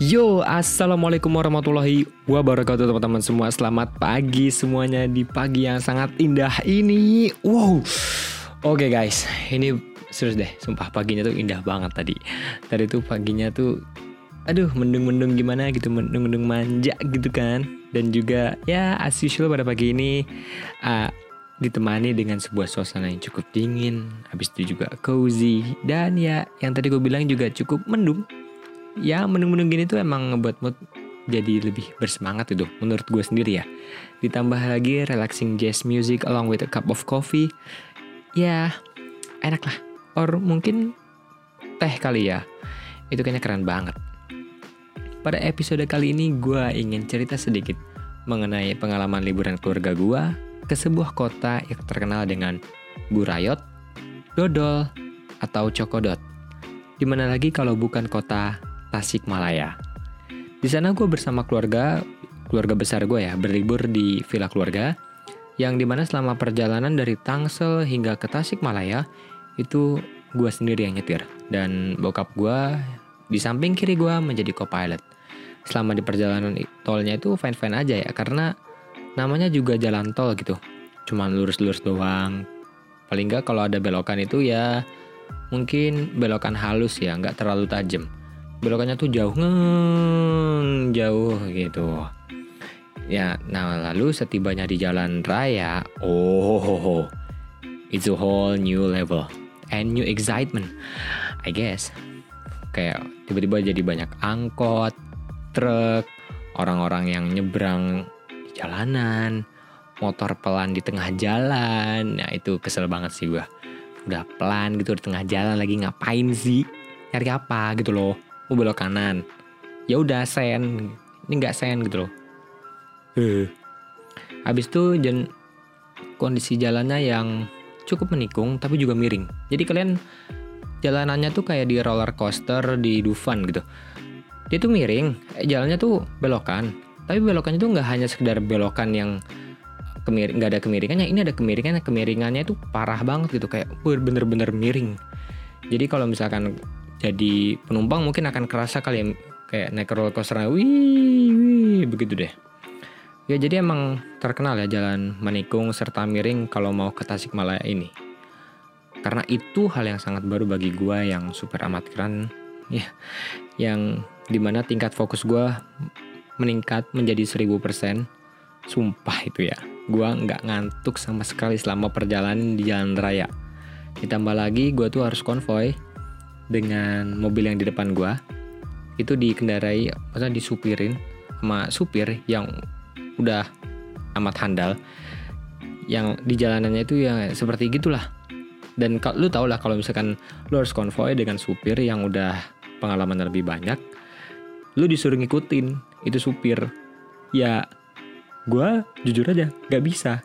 Yo, assalamualaikum warahmatullahi wabarakatuh teman-teman semua. Selamat pagi semuanya di pagi yang sangat indah ini. Wow. Oke guys, ini serius deh. Sumpah paginya tuh indah banget tadi. Tadi tuh paginya tuh, aduh mendung-mendung gimana gitu, mendung-mendung manja gitu kan. Dan juga ya as usual pada pagi ini uh, ditemani dengan sebuah suasana yang cukup dingin. Habis itu juga cozy dan ya yang tadi gue bilang juga cukup mendung ya mendung-mendung gini tuh emang ngebuat mood jadi lebih bersemangat itu menurut gue sendiri ya. Ditambah lagi relaxing jazz music along with a cup of coffee ya enak lah. Or mungkin teh kali ya itu kayaknya keren banget. Pada episode kali ini gue ingin cerita sedikit mengenai pengalaman liburan keluarga gue ke sebuah kota yang terkenal dengan Burayot, Dodol, atau Cokodot. Di mana lagi kalau bukan kota Tasikmalaya. Di sana gue bersama keluarga, keluarga besar gue ya, berlibur di villa keluarga, yang di mana selama perjalanan dari Tangsel hingga ke Tasikmalaya, itu gue sendiri yang nyetir. Dan bokap gue di samping kiri gue menjadi co-pilot. Selama di perjalanan tolnya itu fine-fine aja ya, karena namanya juga jalan tol gitu. Cuman lurus-lurus doang. Paling nggak kalau ada belokan itu ya mungkin belokan halus ya, nggak terlalu tajam belokannya tuh jauh ngeng jauh gitu. Ya nah lalu setibanya di jalan raya oh it's a whole new level and new excitement I guess. Kayak tiba-tiba jadi banyak angkot truk orang-orang yang nyebrang di jalanan motor pelan di tengah jalan. Nah itu kesel banget sih gua. Udah pelan gitu di tengah jalan lagi ngapain sih? Nyari apa gitu loh mau belok kanan. Ya udah sen. Ini nggak sen gitu loh. Uh. habis itu jen kondisi jalannya yang cukup menikung tapi juga miring. Jadi kalian jalanannya tuh kayak di roller coaster di Dufan gitu. Dia tuh miring eh, jalannya tuh belokan. Tapi belokannya tuh nggak hanya sekedar belokan yang kemiring nggak ada kemiringannya ini ada kemiringannya. Kemiringannya tuh parah banget gitu kayak bener-bener miring. Jadi kalau misalkan jadi penumpang mungkin akan kerasa kali ya kayak naik roller coaster wih, wih begitu deh. Ya jadi emang terkenal ya jalan menikung serta miring kalau mau ke Tasikmalaya ini. Karena itu hal yang sangat baru bagi gue yang super amat keren ya yang di mana tingkat fokus gue meningkat menjadi 1000% sumpah itu ya gue nggak ngantuk sama sekali selama perjalanan di jalan raya. Ditambah lagi gue tuh harus konvoy dengan mobil yang di depan gua itu dikendarai maksudnya disupirin sama supir yang udah amat handal yang di jalanannya itu ya seperti gitulah. Dan lu tau lah kalau misalkan lu harus konvoy dengan supir yang udah pengalaman lebih banyak lu disuruh ngikutin itu supir. Ya gue jujur aja gak bisa.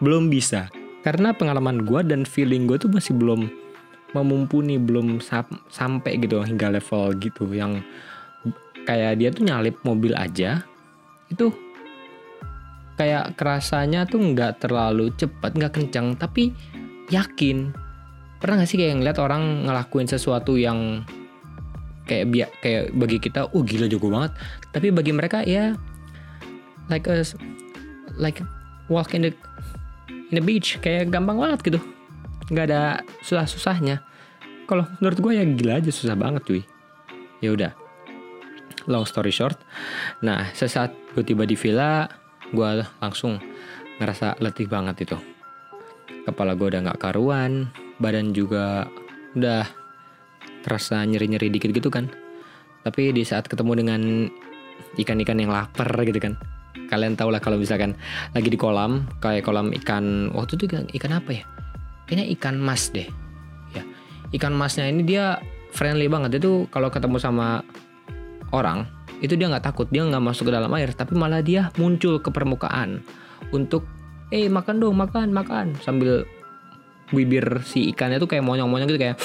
Belum bisa. Karena pengalaman gue dan feeling gue tuh masih belum memumpuni belum sam sampai gitu hingga level gitu yang kayak dia tuh nyalip mobil aja itu kayak kerasanya tuh nggak terlalu cepat nggak kencang tapi yakin. Pernah gak sih kayak ngeliat orang ngelakuin sesuatu yang kayak biak kayak bagi kita oh gila jago banget. Tapi bagi mereka ya like a like walk in the in the beach kayak gampang banget gitu nggak ada susah-susahnya. Kalau menurut gue ya gila aja susah banget cuy. Ya udah. Long story short nah sesaat gue tiba di villa gue langsung ngerasa letih banget itu. Kepala gue udah nggak karuan badan juga udah terasa nyeri-nyeri dikit gitu kan. Tapi di saat ketemu dengan ikan-ikan yang lapar gitu kan kalian tau lah kalau misalkan lagi di kolam kayak kolam ikan waktu itu ikan, ikan apa ya kayaknya ikan mas deh. Ya ikan masnya ini dia friendly banget. Itu kalau ketemu sama orang itu dia nggak takut. Dia nggak masuk ke dalam air tapi malah dia muncul ke permukaan untuk eh makan dong makan makan. Sambil bibir si ikannya tuh kayak monyong-monyong gitu kayak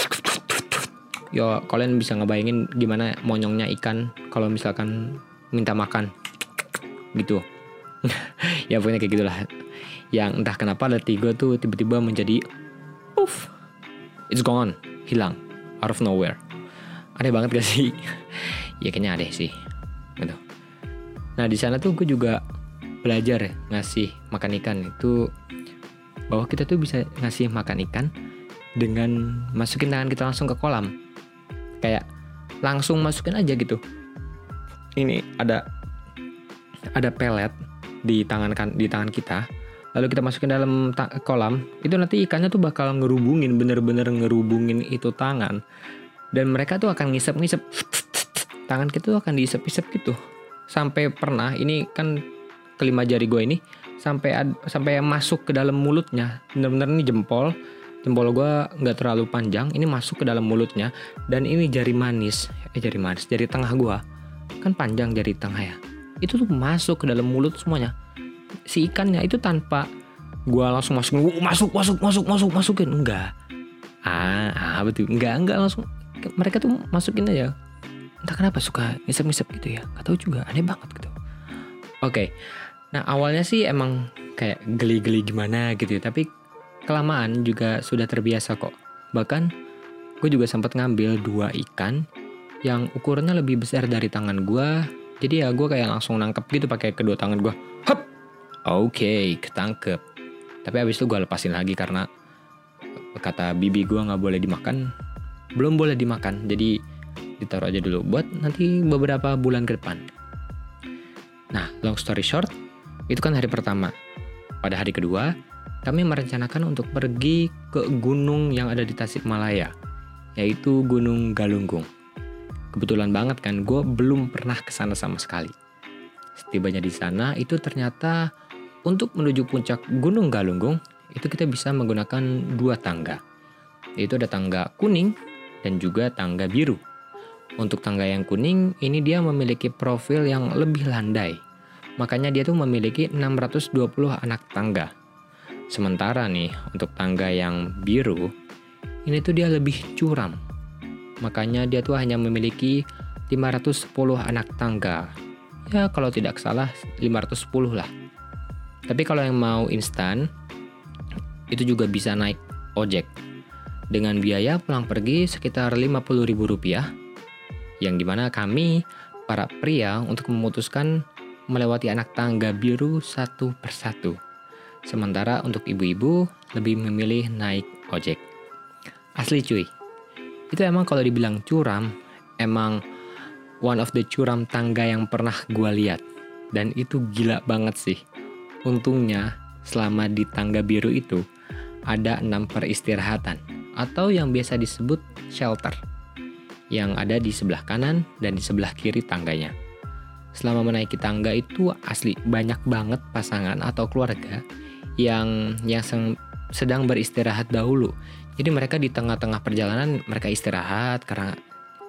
yo kalian bisa ngebayangin gimana monyongnya ikan kalau misalkan minta makan gitu. Ya pokoknya kayak gitulah. Yang entah kenapa letih gue tuh tiba-tiba menjadi poof, it's gone, hilang, out of nowhere. Aneh banget gak sih? ya kayaknya ada sih. Gitu. Nah di sana tuh gue juga belajar ngasih makan ikan. Itu bahwa kita tuh bisa ngasih makan ikan dengan masukin tangan kita langsung ke kolam. Kayak langsung masukin aja gitu. Ini ada ada pelet di tangan kan di tangan kita lalu kita masukin dalam kolam itu nanti ikannya tuh bakal ngerubungin bener-bener ngerubungin itu tangan. Dan mereka tuh akan ngisep-ngisep tangan kita tuh akan diisep-isep gitu. Sampai pernah ini kan kelima jari gue ini sampai ad, sampai masuk ke dalam mulutnya. Bener-bener ini jempol jempol gue nggak terlalu panjang ini masuk ke dalam mulutnya. Dan ini jari manis eh jari manis jari tengah gue kan panjang jari tengah ya. Itu tuh masuk ke dalam mulut semuanya si ikannya itu tanpa gua langsung masukin masuk masuk masuk masuk masukin. Enggak. Ah, ah betul. Enggak enggak langsung mereka tuh masukin aja. Entah kenapa suka ngisep-ngisep gitu ya. Gak tahu juga aneh banget gitu. Oke. Okay. nah awalnya sih emang kayak geli-geli gimana gitu ya tapi kelamaan juga sudah terbiasa kok. Bahkan gue juga sempat ngambil dua ikan yang ukurannya lebih besar dari tangan gue jadi ya gue kayak langsung nangkep gitu pakai kedua tangan gue hop oke okay, ketangkep. Tapi abis itu gue lepasin lagi karena kata bibi gue nggak boleh dimakan. Belum boleh dimakan jadi ditaruh aja dulu. Buat nanti beberapa bulan ke depan. Nah long story short itu kan hari pertama. Pada hari kedua kami merencanakan untuk pergi ke gunung yang ada di Tasikmalaya yaitu Gunung Galunggung. Kebetulan banget kan, gue belum pernah ke sana sama sekali. Setibanya di sana, itu ternyata untuk menuju puncak Gunung Galunggung, itu kita bisa menggunakan dua tangga. Yaitu ada tangga kuning dan juga tangga biru. Untuk tangga yang kuning, ini dia memiliki profil yang lebih landai. Makanya dia tuh memiliki 620 anak tangga. Sementara nih, untuk tangga yang biru, ini tuh dia lebih curam Makanya dia tuh hanya memiliki 510 anak tangga. Ya kalau tidak salah 510 lah. Tapi kalau yang mau instan, itu juga bisa naik ojek. Dengan biaya pulang pergi sekitar Rp50.000. Yang di mana kami, para pria, untuk memutuskan melewati anak tangga biru satu persatu. Sementara untuk ibu-ibu lebih memilih naik ojek. Asli cuy, itu emang kalau dibilang curam emang one of the curam tangga yang pernah gue lihat dan itu gila banget sih untungnya selama di tangga biru itu ada enam peristirahatan atau yang biasa disebut shelter yang ada di sebelah kanan dan di sebelah kiri tangganya. Selama menaiki tangga itu asli banyak banget pasangan atau keluarga yang yang sedang beristirahat dahulu jadi mereka di tengah-tengah perjalanan mereka istirahat karena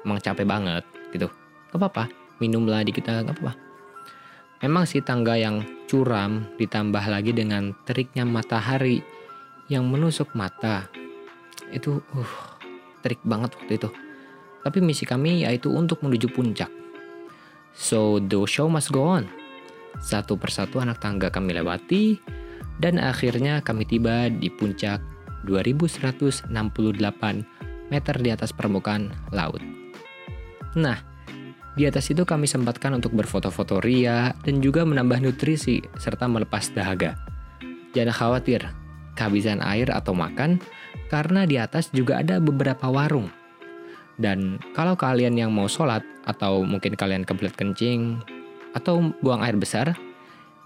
emang capek banget gitu. Gak apa-apa, minumlah dikit gak apa-apa. Memang sih tangga yang curam ditambah lagi dengan teriknya matahari yang menusuk mata. Itu uh, terik banget waktu itu. Tapi misi kami yaitu untuk menuju puncak. So the show must go on. Satu persatu anak tangga kami lewati dan akhirnya kami tiba di puncak 2168 meter di atas permukaan laut. Nah, di atas itu kami sempatkan untuk berfoto-foto ria dan juga menambah nutrisi serta melepas dahaga. Jangan khawatir, kehabisan air atau makan karena di atas juga ada beberapa warung. Dan kalau kalian yang mau sholat atau mungkin kalian kebelet kencing atau buang air besar,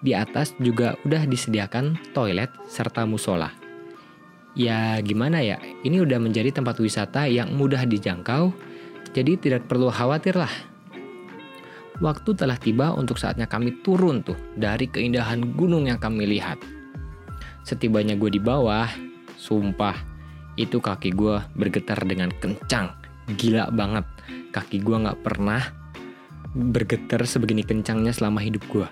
di atas juga udah disediakan toilet serta musola ya gimana ya, ini udah menjadi tempat wisata yang mudah dijangkau, jadi tidak perlu khawatir lah. Waktu telah tiba untuk saatnya kami turun tuh dari keindahan gunung yang kami lihat. Setibanya gue di bawah, sumpah, itu kaki gue bergetar dengan kencang. Gila banget, kaki gue gak pernah bergetar sebegini kencangnya selama hidup gue.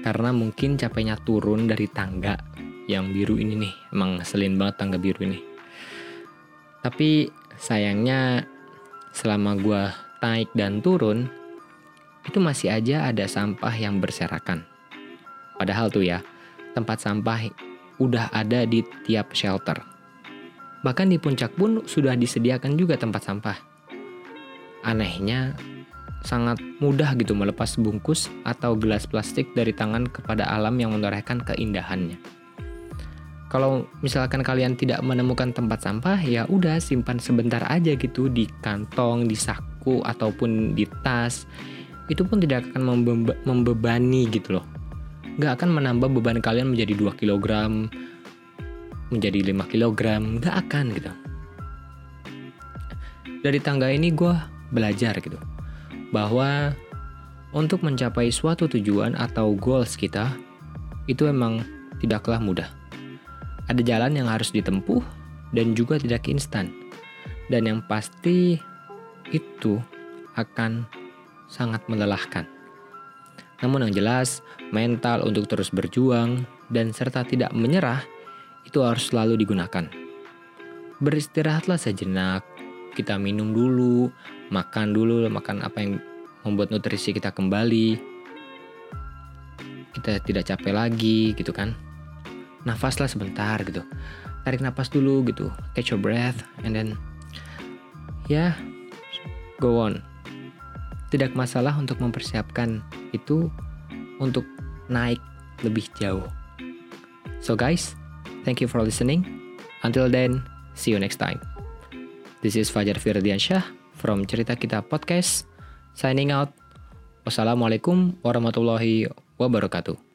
Karena mungkin capeknya turun dari tangga yang biru ini nih emang ngeselin banget tangga biru ini tapi sayangnya selama gue naik dan turun itu masih aja ada sampah yang berserakan padahal tuh ya tempat sampah udah ada di tiap shelter bahkan di puncak pun sudah disediakan juga tempat sampah anehnya sangat mudah gitu melepas bungkus atau gelas plastik dari tangan kepada alam yang menorehkan keindahannya. Kalau misalkan kalian tidak menemukan tempat sampah, ya udah simpan sebentar aja gitu di kantong, di saku ataupun di tas. Itu pun tidak akan membe membebani gitu loh. Gak akan menambah beban kalian menjadi 2 kg, menjadi 5 kg, gak akan gitu. Dari tangga ini gue belajar gitu bahwa untuk mencapai suatu tujuan atau goals kita itu emang tidaklah mudah. Ada jalan yang harus ditempuh dan juga tidak instan. Dan yang pasti itu akan sangat melelahkan. Namun yang jelas, mental untuk terus berjuang dan serta tidak menyerah itu harus selalu digunakan. Beristirahatlah sejenak, kita minum dulu, makan dulu, makan apa yang membuat nutrisi kita kembali. Kita tidak capek lagi gitu kan nafaslah sebentar gitu tarik nafas dulu gitu catch your breath and then ya yeah, go on tidak masalah untuk mempersiapkan itu untuk naik lebih jauh. So guys thank you for listening. Until then see you next time. This is Fajar Firdiansyah from Cerita Kita Podcast signing out. Wassalamualaikum warahmatullahi wabarakatuh